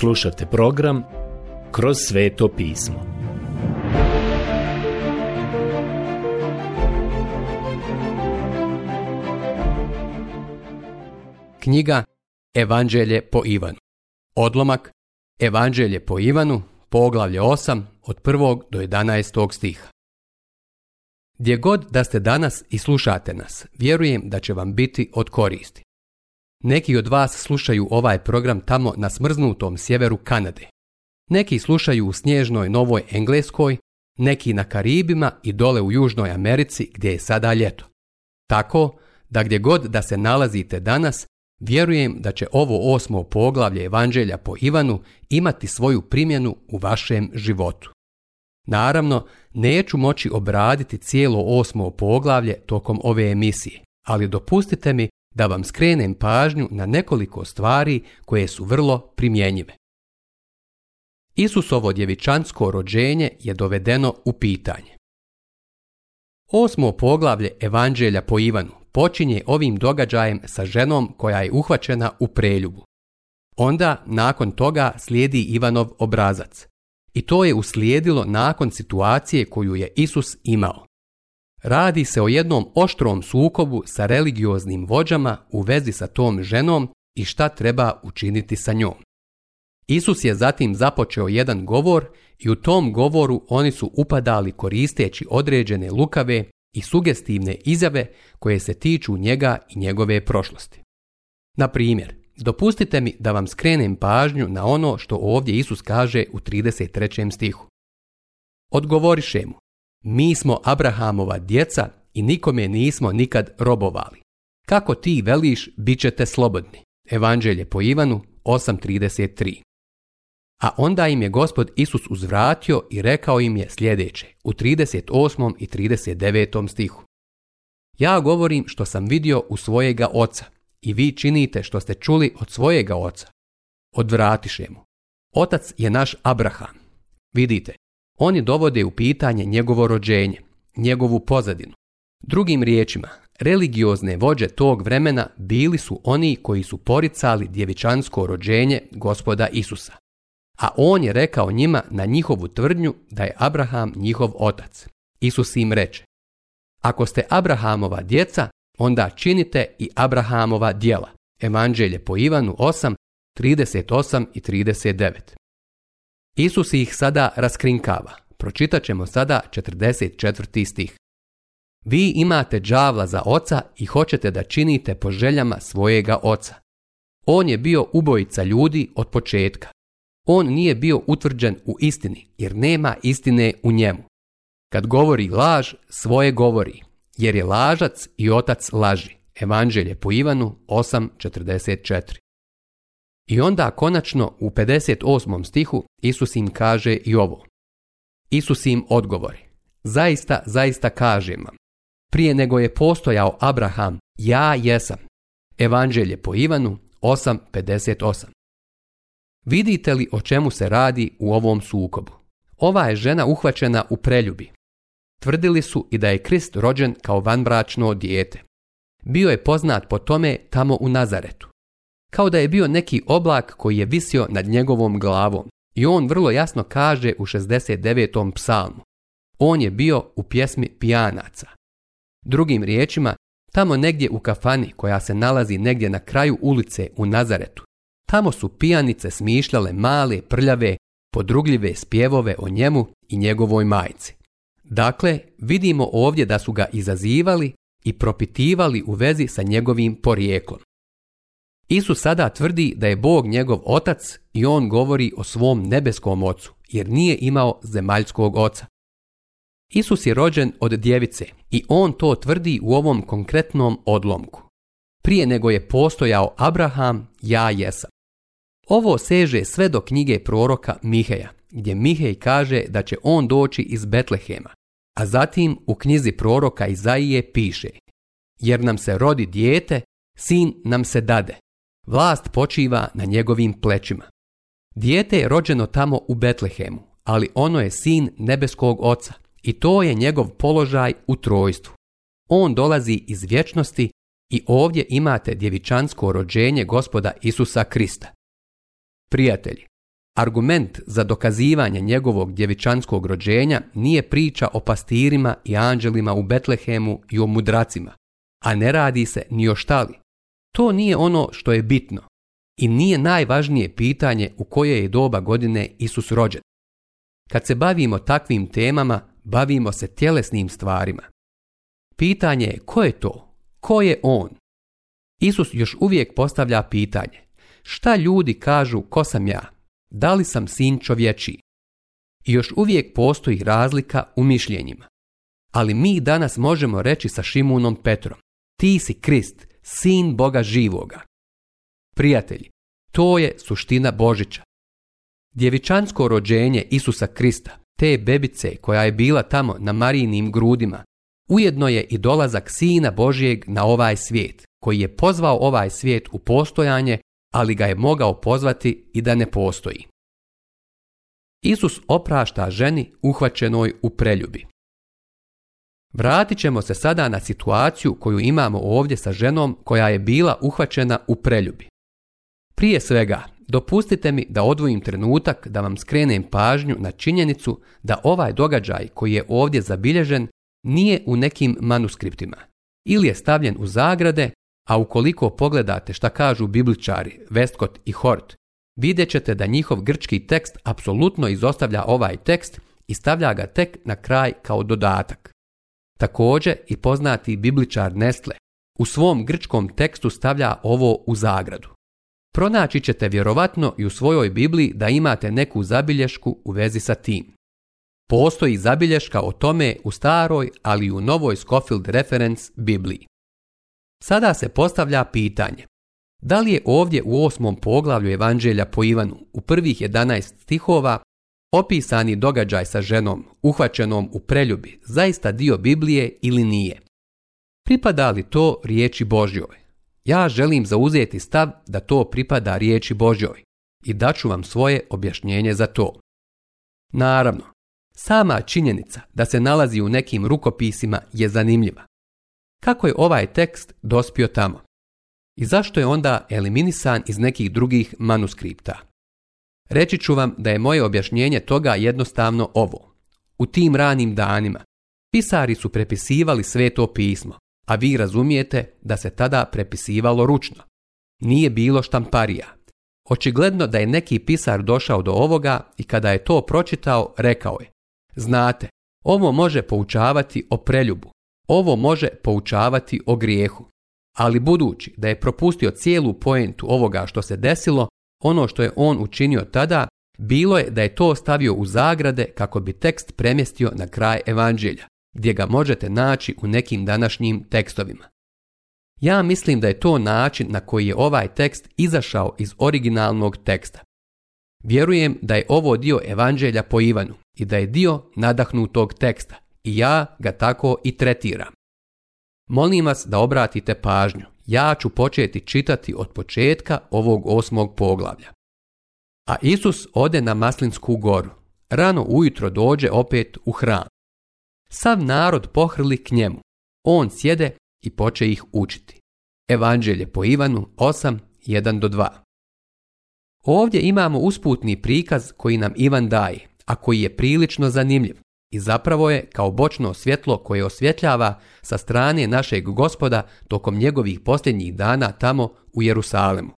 Slušate program Kroz sveto pismo. Knjiga Evanđelje po Ivanu. Odlomak Evanđelje po Ivanu, poglavlje 8 od 1. do 11. stiha. Gdje god da ste danas i slušate nas, vjerujem da će vam biti od koristi. Neki od vas slušaju ovaj program tamo na smrznutom sjeveru Kanade. Neki slušaju u snježnoj Novoj Engleskoj, neki na Karibima i dole u Južnoj Americi gdje je sada ljeto. Tako da gdje god da se nalazite danas, vjerujem da će ovo osmo poglavlje Evanđelja po Ivanu imati svoju primjenu u vašem životu. Naravno, neću moći obraditi cijelo osmo poglavlje tokom ove emisije, ali dopustite mi da vam skrenem pažnju na nekoliko stvari koje su vrlo primjenjive. Isusovo djevičansko rođenje je dovedeno u pitanje. Osmo poglavlje Evanđelja po Ivanu počinje ovim događajem sa ženom koja je uhvaćena u preljubu. Onda, nakon toga, slijedi Ivanov obrazac. I to je uslijedilo nakon situacije koju je Isus imao. Radi se o jednom oštrom sukobu sa religioznim vođama u vezi sa tom ženom i šta treba učiniti sa njom. Isus je zatim započeo jedan govor i u tom govoru oni su upadali koristeći određene lukave i sugestivne izjave koje se tiču njega i njegove prošlosti. Na primjer, dopustite mi da vam skrenem pažnju na ono što ovdje Isus kaže u 33. stihu. Odgovoriše mu, mi smo Abrahamova djeca i nikome nismo nikad robovali. Kako ti veliš, bit ćete slobodni. Evanđelje po Ivanu 8.33 A onda im je gospod Isus uzvratio i rekao im je sljedeće u 38. i 39. stihu. Ja govorim što sam vidio u svojega oca i vi činite što ste čuli od svojega oca. Odvratiše mu. Otac je naš Abraham. Vidite, oni dovode u pitanje njegovo rođenje, njegovu pozadinu. Drugim riječima, religiozne vođe tog vremena bili su oni koji su poricali djevičansko rođenje gospoda Isusa. A on je rekao njima na njihovu tvrdnju da je Abraham njihov otac. Isus im reče, ako ste Abrahamova djeca, onda činite i Abrahamova djela. Evanđelje po Ivanu 8, 38 i 39. Isus ih sada raskrinkava. Pročitat ćemo sada 44. stih. Vi imate đavla za oca i hoćete da činite po željama svojega oca. On je bio ubojica ljudi od početka. On nije bio utvrđen u istini, jer nema istine u njemu. Kad govori laž, svoje govori, jer je lažac i otac laži. Evanđelje po Ivanu 8.44 i onda konačno u 58. stihu Isus im kaže i ovo. Isus im odgovori. Zaista, zaista kažem vam. Prije nego je postojao Abraham, ja jesam. Evanđelje po Ivanu 8.58. Vidite li o čemu se radi u ovom sukobu? Ova je žena uhvaćena u preljubi. Tvrdili su i da je Krist rođen kao vanbračno dijete. Bio je poznat po tome tamo u Nazaretu kao da je bio neki oblak koji je visio nad njegovom glavom. I on vrlo jasno kaže u 69. psalmu. On je bio u pjesmi pijanaca. Drugim riječima, tamo negdje u kafani koja se nalazi negdje na kraju ulice u Nazaretu, tamo su pijanice smišljale male, prljave, podrugljive spjevove o njemu i njegovoj majci. Dakle, vidimo ovdje da su ga izazivali i propitivali u vezi sa njegovim porijeklom. Isus sada tvrdi da je Bog njegov otac i on govori o svom nebeskom ocu, jer nije imao zemaljskog oca. Isus je rođen od djevice i on to tvrdi u ovom konkretnom odlomku. Prije nego je postojao Abraham, ja jesam. Ovo seže sve do knjige proroka Miheja, gdje Mihej kaže da će on doći iz Betlehema, a zatim u knjizi proroka Izaije piše Jer nam se rodi dijete, sin nam se dade, Vlast počiva na njegovim plećima. Dijete je rođeno tamo u Betlehemu, ali ono je sin nebeskog oca i to je njegov položaj u trojstvu. On dolazi iz vječnosti i ovdje imate djevičansko rođenje gospoda Isusa Krista. Prijatelji, argument za dokazivanje njegovog djevičanskog rođenja nije priča o pastirima i anđelima u Betlehemu i o mudracima, a ne radi se ni o štali, to nije ono što je bitno i nije najvažnije pitanje u koje je doba godine Isus rođen. Kad se bavimo takvim temama, bavimo se tjelesnim stvarima. Pitanje je ko je to? Ko je on? Isus još uvijek postavlja pitanje. Šta ljudi kažu ko sam ja? Da li sam sin čovječi I još uvijek postoji razlika u mišljenjima. Ali mi danas možemo reći sa Šimunom Petrom. Ti si Krist, sin Boga živoga. Prijatelji, to je suština Božića. Djevičansko rođenje Isusa Krista, te bebice koja je bila tamo na Marijinim grudima, ujedno je i dolazak Sina Božijeg na ovaj svijet, koji je pozvao ovaj svijet u postojanje, ali ga je mogao pozvati i da ne postoji. Isus oprašta ženi uhvaćenoj u preljubi. Vratit ćemo se sada na situaciju koju imamo ovdje sa ženom koja je bila uhvaćena u preljubi. Prije svega, dopustite mi da odvojim trenutak da vam skrenem pažnju na činjenicu da ovaj događaj koji je ovdje zabilježen nije u nekim manuskriptima ili je stavljen u zagrade, a ukoliko pogledate šta kažu bibličari Westcott i Hort, vidjet ćete da njihov grčki tekst apsolutno izostavlja ovaj tekst i stavlja ga tek na kraj kao dodatak. Također i poznati bibličar Nestle u svom grčkom tekstu stavlja ovo u zagradu. Pronaći ćete vjerovatno i u svojoj Bibliji da imate neku zabilješku u vezi sa tim. Postoji zabilješka o tome u staroj, ali i u novoj Scofield Reference Bibliji. Sada se postavlja pitanje. Da li je ovdje u osmom poglavlju Evanđelja po Ivanu u prvih 11 stihova Opisani događaj sa ženom uhvaćenom u preljubi zaista dio Biblije ili nije? Pripada li to riječi Božjoj? Ja želim zauzeti stav da to pripada riječi Božjoj i daću vam svoje objašnjenje za to. Naravno, sama činjenica da se nalazi u nekim rukopisima je zanimljiva. Kako je ovaj tekst dospio tamo? I zašto je onda eliminisan iz nekih drugih manuskripta? Reći ću vam da je moje objašnjenje toga jednostavno ovo. U tim ranim danima pisari su prepisivali sve to pismo, a vi razumijete da se tada prepisivalo ručno. Nije bilo štamparija. Očigledno da je neki pisar došao do ovoga i kada je to pročitao, rekao je Znate, ovo može poučavati o preljubu, ovo može poučavati o grijehu. Ali budući da je propustio cijelu poentu ovoga što se desilo, ono što je on učinio tada bilo je da je to stavio u zagrade kako bi tekst premjestio na kraj evanđelja, gdje ga možete naći u nekim današnjim tekstovima. Ja mislim da je to način na koji je ovaj tekst izašao iz originalnog teksta. Vjerujem da je ovo dio evanđelja po Ivanu i da je dio nadahnutog teksta i ja ga tako i tretiram. Molim vas da obratite pažnju. Ja ću početi čitati od početka ovog osmog poglavlja. A Isus ode na Maslinsku goru. Rano ujutro dođe opet u hram. Sav narod pohrli k njemu. On sjede i poče ih učiti. Evanđelje po Ivanu 8.1-2 Ovdje imamo usputni prikaz koji nam Ivan daje, a koji je prilično zanimljiv i zapravo je kao bočno svjetlo koje osvjetljava sa strane našeg gospoda tokom njegovih posljednjih dana tamo u Jerusalemu.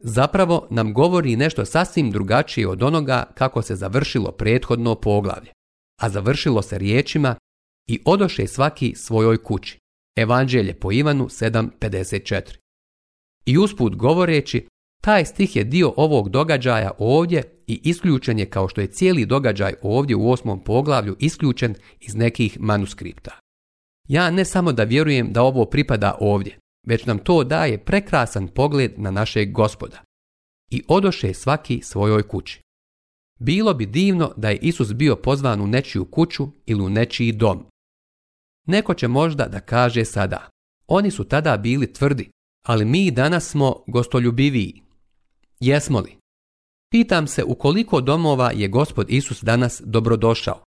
Zapravo nam govori nešto sasvim drugačije od onoga kako se završilo prethodno poglavlje, a završilo se riječima i odoše svaki svojoj kući. Evanđelje po Ivanu 7.54 I usput govoreći, taj stih je dio ovog događaja ovdje i isključen je kao što je cijeli događaj ovdje u osmom poglavlju isključen iz nekih manuskripta. Ja ne samo da vjerujem da ovo pripada ovdje, već nam to daje prekrasan pogled na našeg gospoda. I odoše svaki svojoj kući. Bilo bi divno da je Isus bio pozvan u nečiju kuću ili u nečiji dom. Neko će možda da kaže sada, oni su tada bili tvrdi, ali mi danas smo gostoljubiviji. Jesmo li? Pitam se u koliko domova je gospod Isus danas dobrodošao.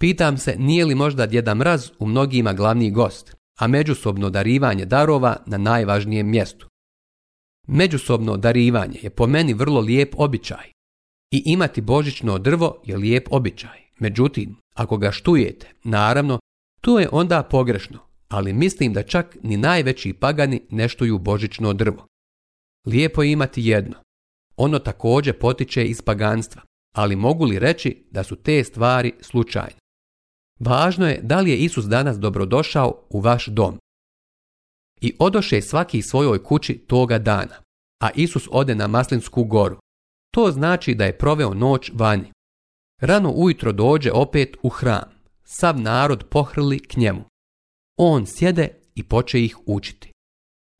Pitam se nije li možda djeda mraz u mnogima glavni gost, a međusobno darivanje darova na najvažnijem mjestu. Međusobno darivanje je po meni vrlo lijep običaj. I imati božićno drvo je lijep običaj. Međutim, ako ga štujete, naravno, to je onda pogrešno, ali mislim da čak ni najveći pagani ne štuju božićno drvo. Lijepo je imati jedno, ono također potiče iz paganstva, ali mogu li reći da su te stvari slučajne? Važno je da li je Isus danas dobrodošao u vaš dom. I odoše svaki svojoj kući toga dana, a Isus ode na Maslinsku goru. To znači da je proveo noć vani. Rano ujutro dođe opet u hram. Sav narod pohrli k njemu. On sjede i poče ih učiti.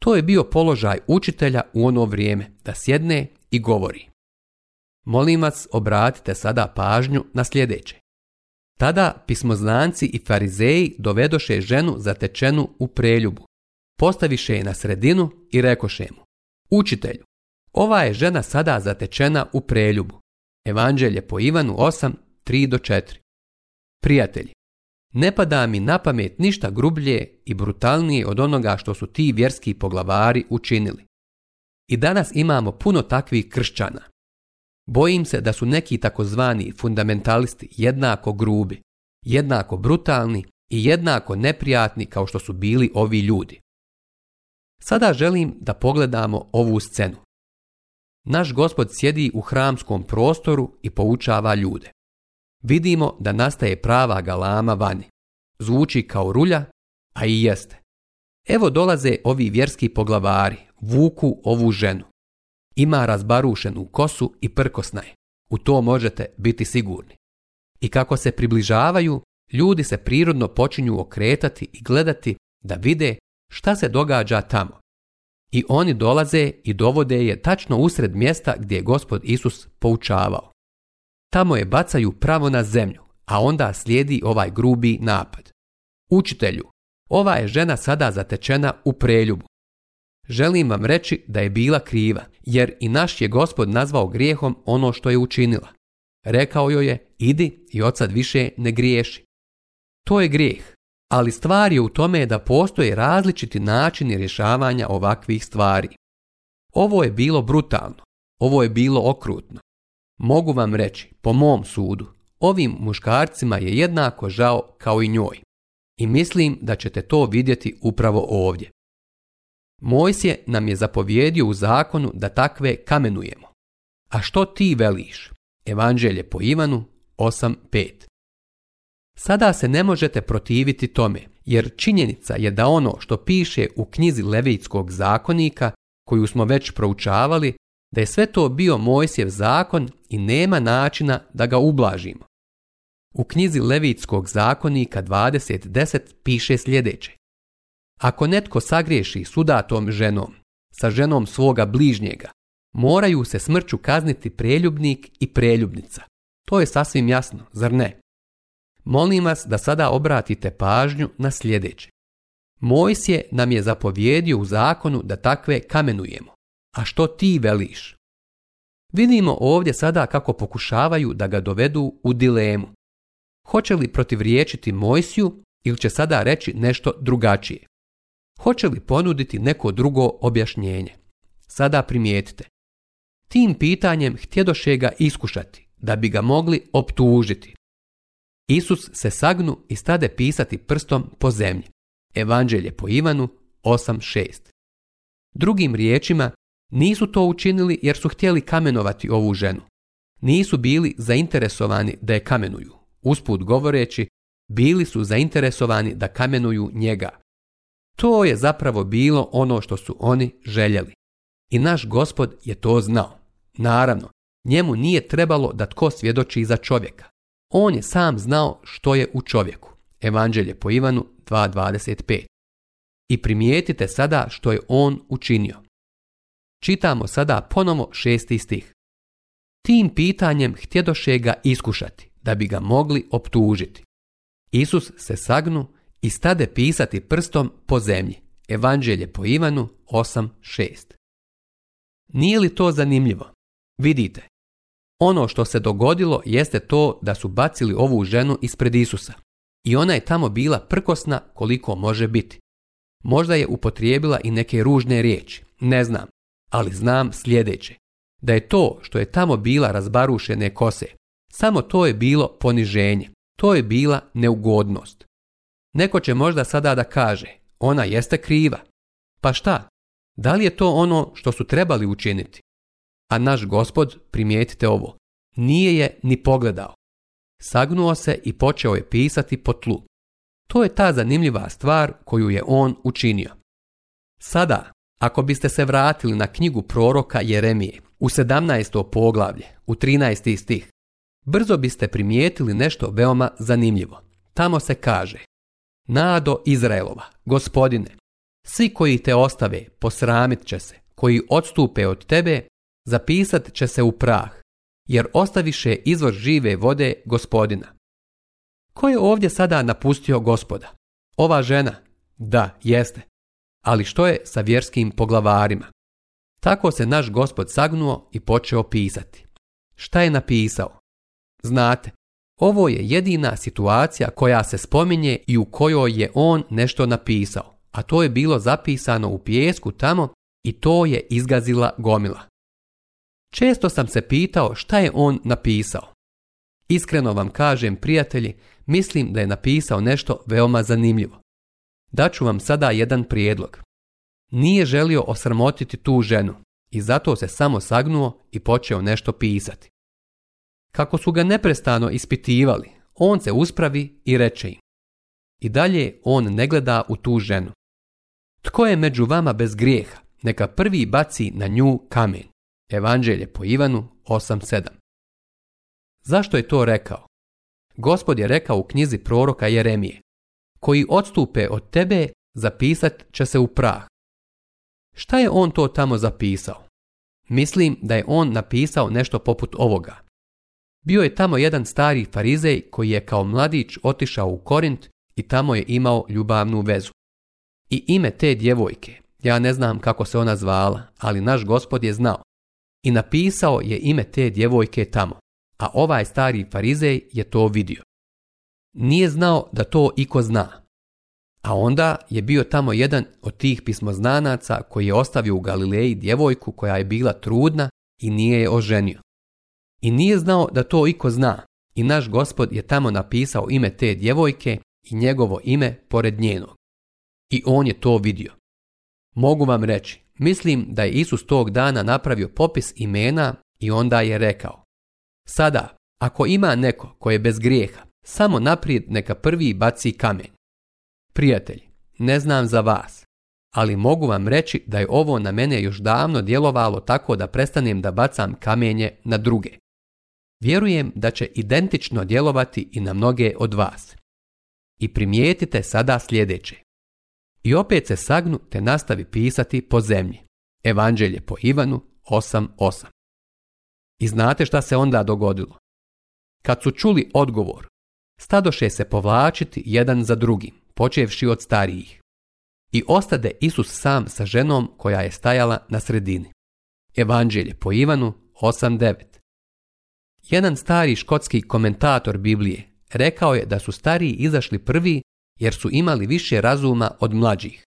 To je bio položaj učitelja u ono vrijeme, da sjedne i govori. Molim vas obratite sada pažnju na sljedeće. Tada pismoznanci i farizeji dovedoše ženu zatečenu u preljubu. Postaviše je na sredinu i rekoše mu. Učitelju, ova je žena sada zatečena u preljubu. Evanđelje po Ivanu 8, 3 do 4. Prijatelji, ne pada mi na pamet ništa grublje i brutalnije od onoga što su ti vjerski poglavari učinili. I danas imamo puno takvih kršćana. Bojim se da su neki takozvani fundamentalisti jednako grubi, jednako brutalni i jednako neprijatni kao što su bili ovi ljudi. Sada želim da pogledamo ovu scenu. Naš gospod sjedi u hramskom prostoru i poučava ljude. Vidimo da nastaje prava galama vani. Zvuči kao rulja, a i jeste. Evo dolaze ovi vjerski poglavari, vuku ovu ženu. Ima razbarušenu kosu i prkosna je. U to možete biti sigurni. I kako se približavaju, ljudi se prirodno počinju okretati i gledati da vide šta se događa tamo. I oni dolaze i dovode je tačno usred mjesta gdje je gospod Isus poučavao. Tamo je bacaju pravo na zemlju, a onda slijedi ovaj grubi napad. Učitelju, ova je žena sada zatečena u preljubu, Želim vam reći da je bila kriva, jer i naš je gospod nazvao grijehom ono što je učinila. Rekao joj je, idi i od sad više ne griješi. To je grijeh, ali stvar je u tome da postoje različiti načini rješavanja ovakvih stvari. Ovo je bilo brutalno, ovo je bilo okrutno. Mogu vam reći, po mom sudu, ovim muškarcima je jednako žao kao i njoj. I mislim da ćete to vidjeti upravo ovdje. Mojsije nam je zapovjedio u zakonu da takve kamenujemo. A što ti veliš? Evanđelje po Ivanu 8.5 Sada se ne možete protiviti tome, jer činjenica je da ono što piše u knjizi Levitskog zakonika, koju smo već proučavali, da je sve to bio Mojsijev zakon i nema načina da ga ublažimo. U knjizi Levitskog zakonika 20.10 piše sljedeće. Ako netko sagriješi sudatom ženom, sa ženom svoga bližnjega, moraju se smrću kazniti preljubnik i preljubnica. To je sasvim jasno, zar ne? Molim vas da sada obratite pažnju na sljedeće. Mojsije nam je zapovjedio u zakonu da takve kamenujemo. A što ti veliš? Vidimo ovdje sada kako pokušavaju da ga dovedu u dilemu. Hoće li protivriječiti Mojsiju ili će sada reći nešto drugačije? hoće li ponuditi neko drugo objašnjenje. Sada primijetite. Tim pitanjem htjedoše ga iskušati, da bi ga mogli optužiti. Isus se sagnu i stade pisati prstom po zemlji. Evanđelje po Ivanu 8.6 Drugim riječima, nisu to učinili jer su htjeli kamenovati ovu ženu. Nisu bili zainteresovani da je kamenuju. Usput govoreći, bili su zainteresovani da kamenuju njega. To je zapravo bilo ono što su oni željeli. I naš gospod je to znao. Naravno, njemu nije trebalo da tko svjedoči za čovjeka. On je sam znao što je u čovjeku. Evanđelje po Ivanu 2.25. I primijetite sada što je on učinio. Čitamo sada ponovo šesti stih. Tim pitanjem htjedoše ga iskušati, da bi ga mogli optužiti. Isus se sagnu i stade pisati prstom po zemlji. Evanđelje po Ivanu 8.6. Nije li to zanimljivo? Vidite, ono što se dogodilo jeste to da su bacili ovu ženu ispred Isusa. I ona je tamo bila prkosna koliko može biti. Možda je upotrijebila i neke ružne riječi, ne znam, ali znam sljedeće. Da je to što je tamo bila razbarušene kose, samo to je bilo poniženje, to je bila neugodnost. Neko će možda sada da kaže, ona jeste kriva. Pa šta? Da li je to ono što su trebali učiniti? A naš gospod, primijetite ovo, nije je ni pogledao. Sagnuo se i počeo je pisati po tlu. To je ta zanimljiva stvar koju je on učinio. Sada, ako biste se vratili na knjigu proroka Jeremije, u 17. poglavlje, u 13. stih, brzo biste primijetili nešto veoma zanimljivo. Tamo se kaže, Nado Izraelova, gospodine, svi koji te ostave posramit će se, koji odstupe od tebe, zapisat će se u prah, jer ostaviše izvor žive vode gospodina. Ko je ovdje sada napustio gospoda? Ova žena? Da, jeste. Ali što je sa vjerskim poglavarima? Tako se naš gospod sagnuo i počeo pisati. Šta je napisao? Znate, ovo je jedina situacija koja se spominje i u kojoj je on nešto napisao, a to je bilo zapisano u pjesku tamo i to je izgazila gomila. Često sam se pitao šta je on napisao. Iskreno vam kažem, prijatelji, mislim da je napisao nešto veoma zanimljivo. Daću vam sada jedan prijedlog. Nije želio osramotiti tu ženu i zato se samo sagnuo i počeo nešto pisati. Kako su ga neprestano ispitivali, on se uspravi i reče im. I dalje on ne gleda u tu ženu. Tko je među vama bez grijeha, neka prvi baci na nju kamen. Evanđelje po Ivanu 8.7 Zašto je to rekao? Gospod je rekao u knjizi proroka Jeremije, koji odstupe od tebe zapisat će se u prah. Šta je on to tamo zapisao? Mislim da je on napisao nešto poput ovoga. Bio je tamo jedan stari farizej koji je kao mladić otišao u Korint i tamo je imao ljubavnu vezu. I ime te djevojke, ja ne znam kako se ona zvala, ali naš gospod je znao. I napisao je ime te djevojke tamo, a ovaj stari farizej je to vidio. Nije znao da to iko zna. A onda je bio tamo jedan od tih pismoznanaca koji je ostavio u Galileji djevojku koja je bila trudna i nije je oženio. I nije znao da to iko zna. I naš gospod je tamo napisao ime te djevojke i njegovo ime pored njenog. I on je to vidio. Mogu vam reći, mislim da je Isus tog dana napravio popis imena i onda je rekao. Sada, ako ima neko koje je bez grijeha, samo naprijed neka prvi baci kamen. Prijatelj, ne znam za vas, ali mogu vam reći da je ovo na mene još davno djelovalo tako da prestanem da bacam kamenje na druge. Vjerujem da će identično djelovati i na mnoge od vas. I primijetite sada sljedeće. I opet se sagnu te nastavi pisati po zemlji. Evanđelje po Ivanu 8.8. I znate šta se onda dogodilo? Kad su čuli odgovor, stadoše se povlačiti jedan za drugim, počevši od starijih. I ostade Isus sam sa ženom koja je stajala na sredini. Evanđelje po Ivanu 8.9. Jedan stari škotski komentator Biblije rekao je da su stariji izašli prvi jer su imali više razuma od mlađih.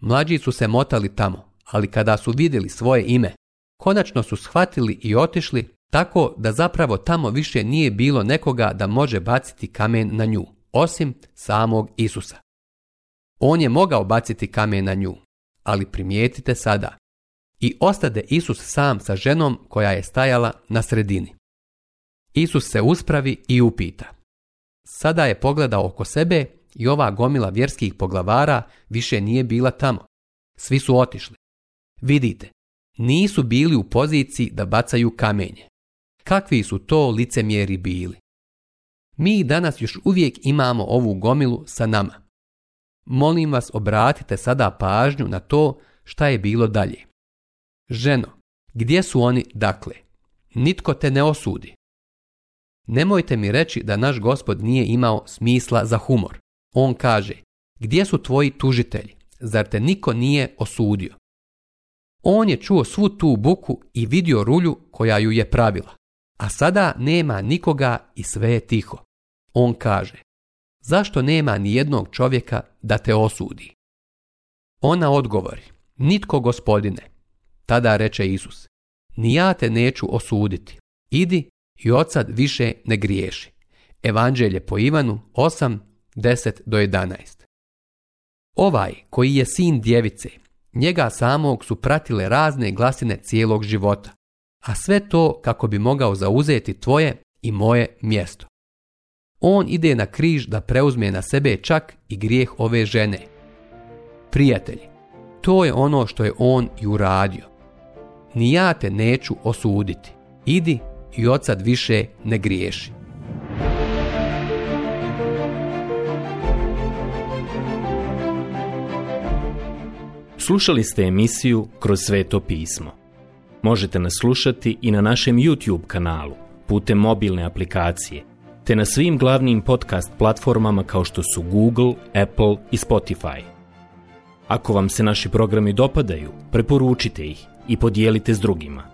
Mlađi su se motali tamo, ali kada su vidjeli svoje ime, konačno su shvatili i otišli tako da zapravo tamo više nije bilo nekoga da može baciti kamen na nju, osim samog Isusa. On je mogao baciti kamen na nju, ali primijetite sada. I ostade Isus sam sa ženom koja je stajala na sredini. Isus se uspravi i upita. Sada je pogledao oko sebe i ova gomila vjerskih poglavara više nije bila tamo. Svi su otišli. Vidite, nisu bili u poziciji da bacaju kamenje. Kakvi su to licemjeri bili? Mi danas još uvijek imamo ovu gomilu sa nama. Molim vas obratite sada pažnju na to šta je bilo dalje. Ženo, gdje su oni dakle? Nitko te ne osudi. Nemojte mi reći da naš gospod nije imao smisla za humor. On kaže, gdje su tvoji tužitelji? Zar te niko nije osudio? On je čuo svu tu buku i vidio rulju koja ju je pravila. A sada nema nikoga i sve je tiho. On kaže, zašto nema ni jednog čovjeka da te osudi? Ona odgovori, nitko gospodine. Tada reče Isus, ni ja te neću osuditi. Idi i od sad više ne griješi. Evanđelje po Ivanu 8, do 11. Ovaj koji je sin djevice, njega samog su pratile razne glasine cijelog života, a sve to kako bi mogao zauzeti tvoje i moje mjesto. On ide na križ da preuzme na sebe čak i grijeh ove žene. Prijatelji, to je ono što je on i uradio. Ni ja te neću osuditi. Idi i od sad više ne griješi. Slušali ste emisiju Kroz sveto pismo. Možete nas slušati i na našem YouTube kanalu, putem mobilne aplikacije, te na svim glavnim podcast platformama kao što su Google, Apple i Spotify. Ako vam se naši programi dopadaju, preporučite ih i podijelite s drugima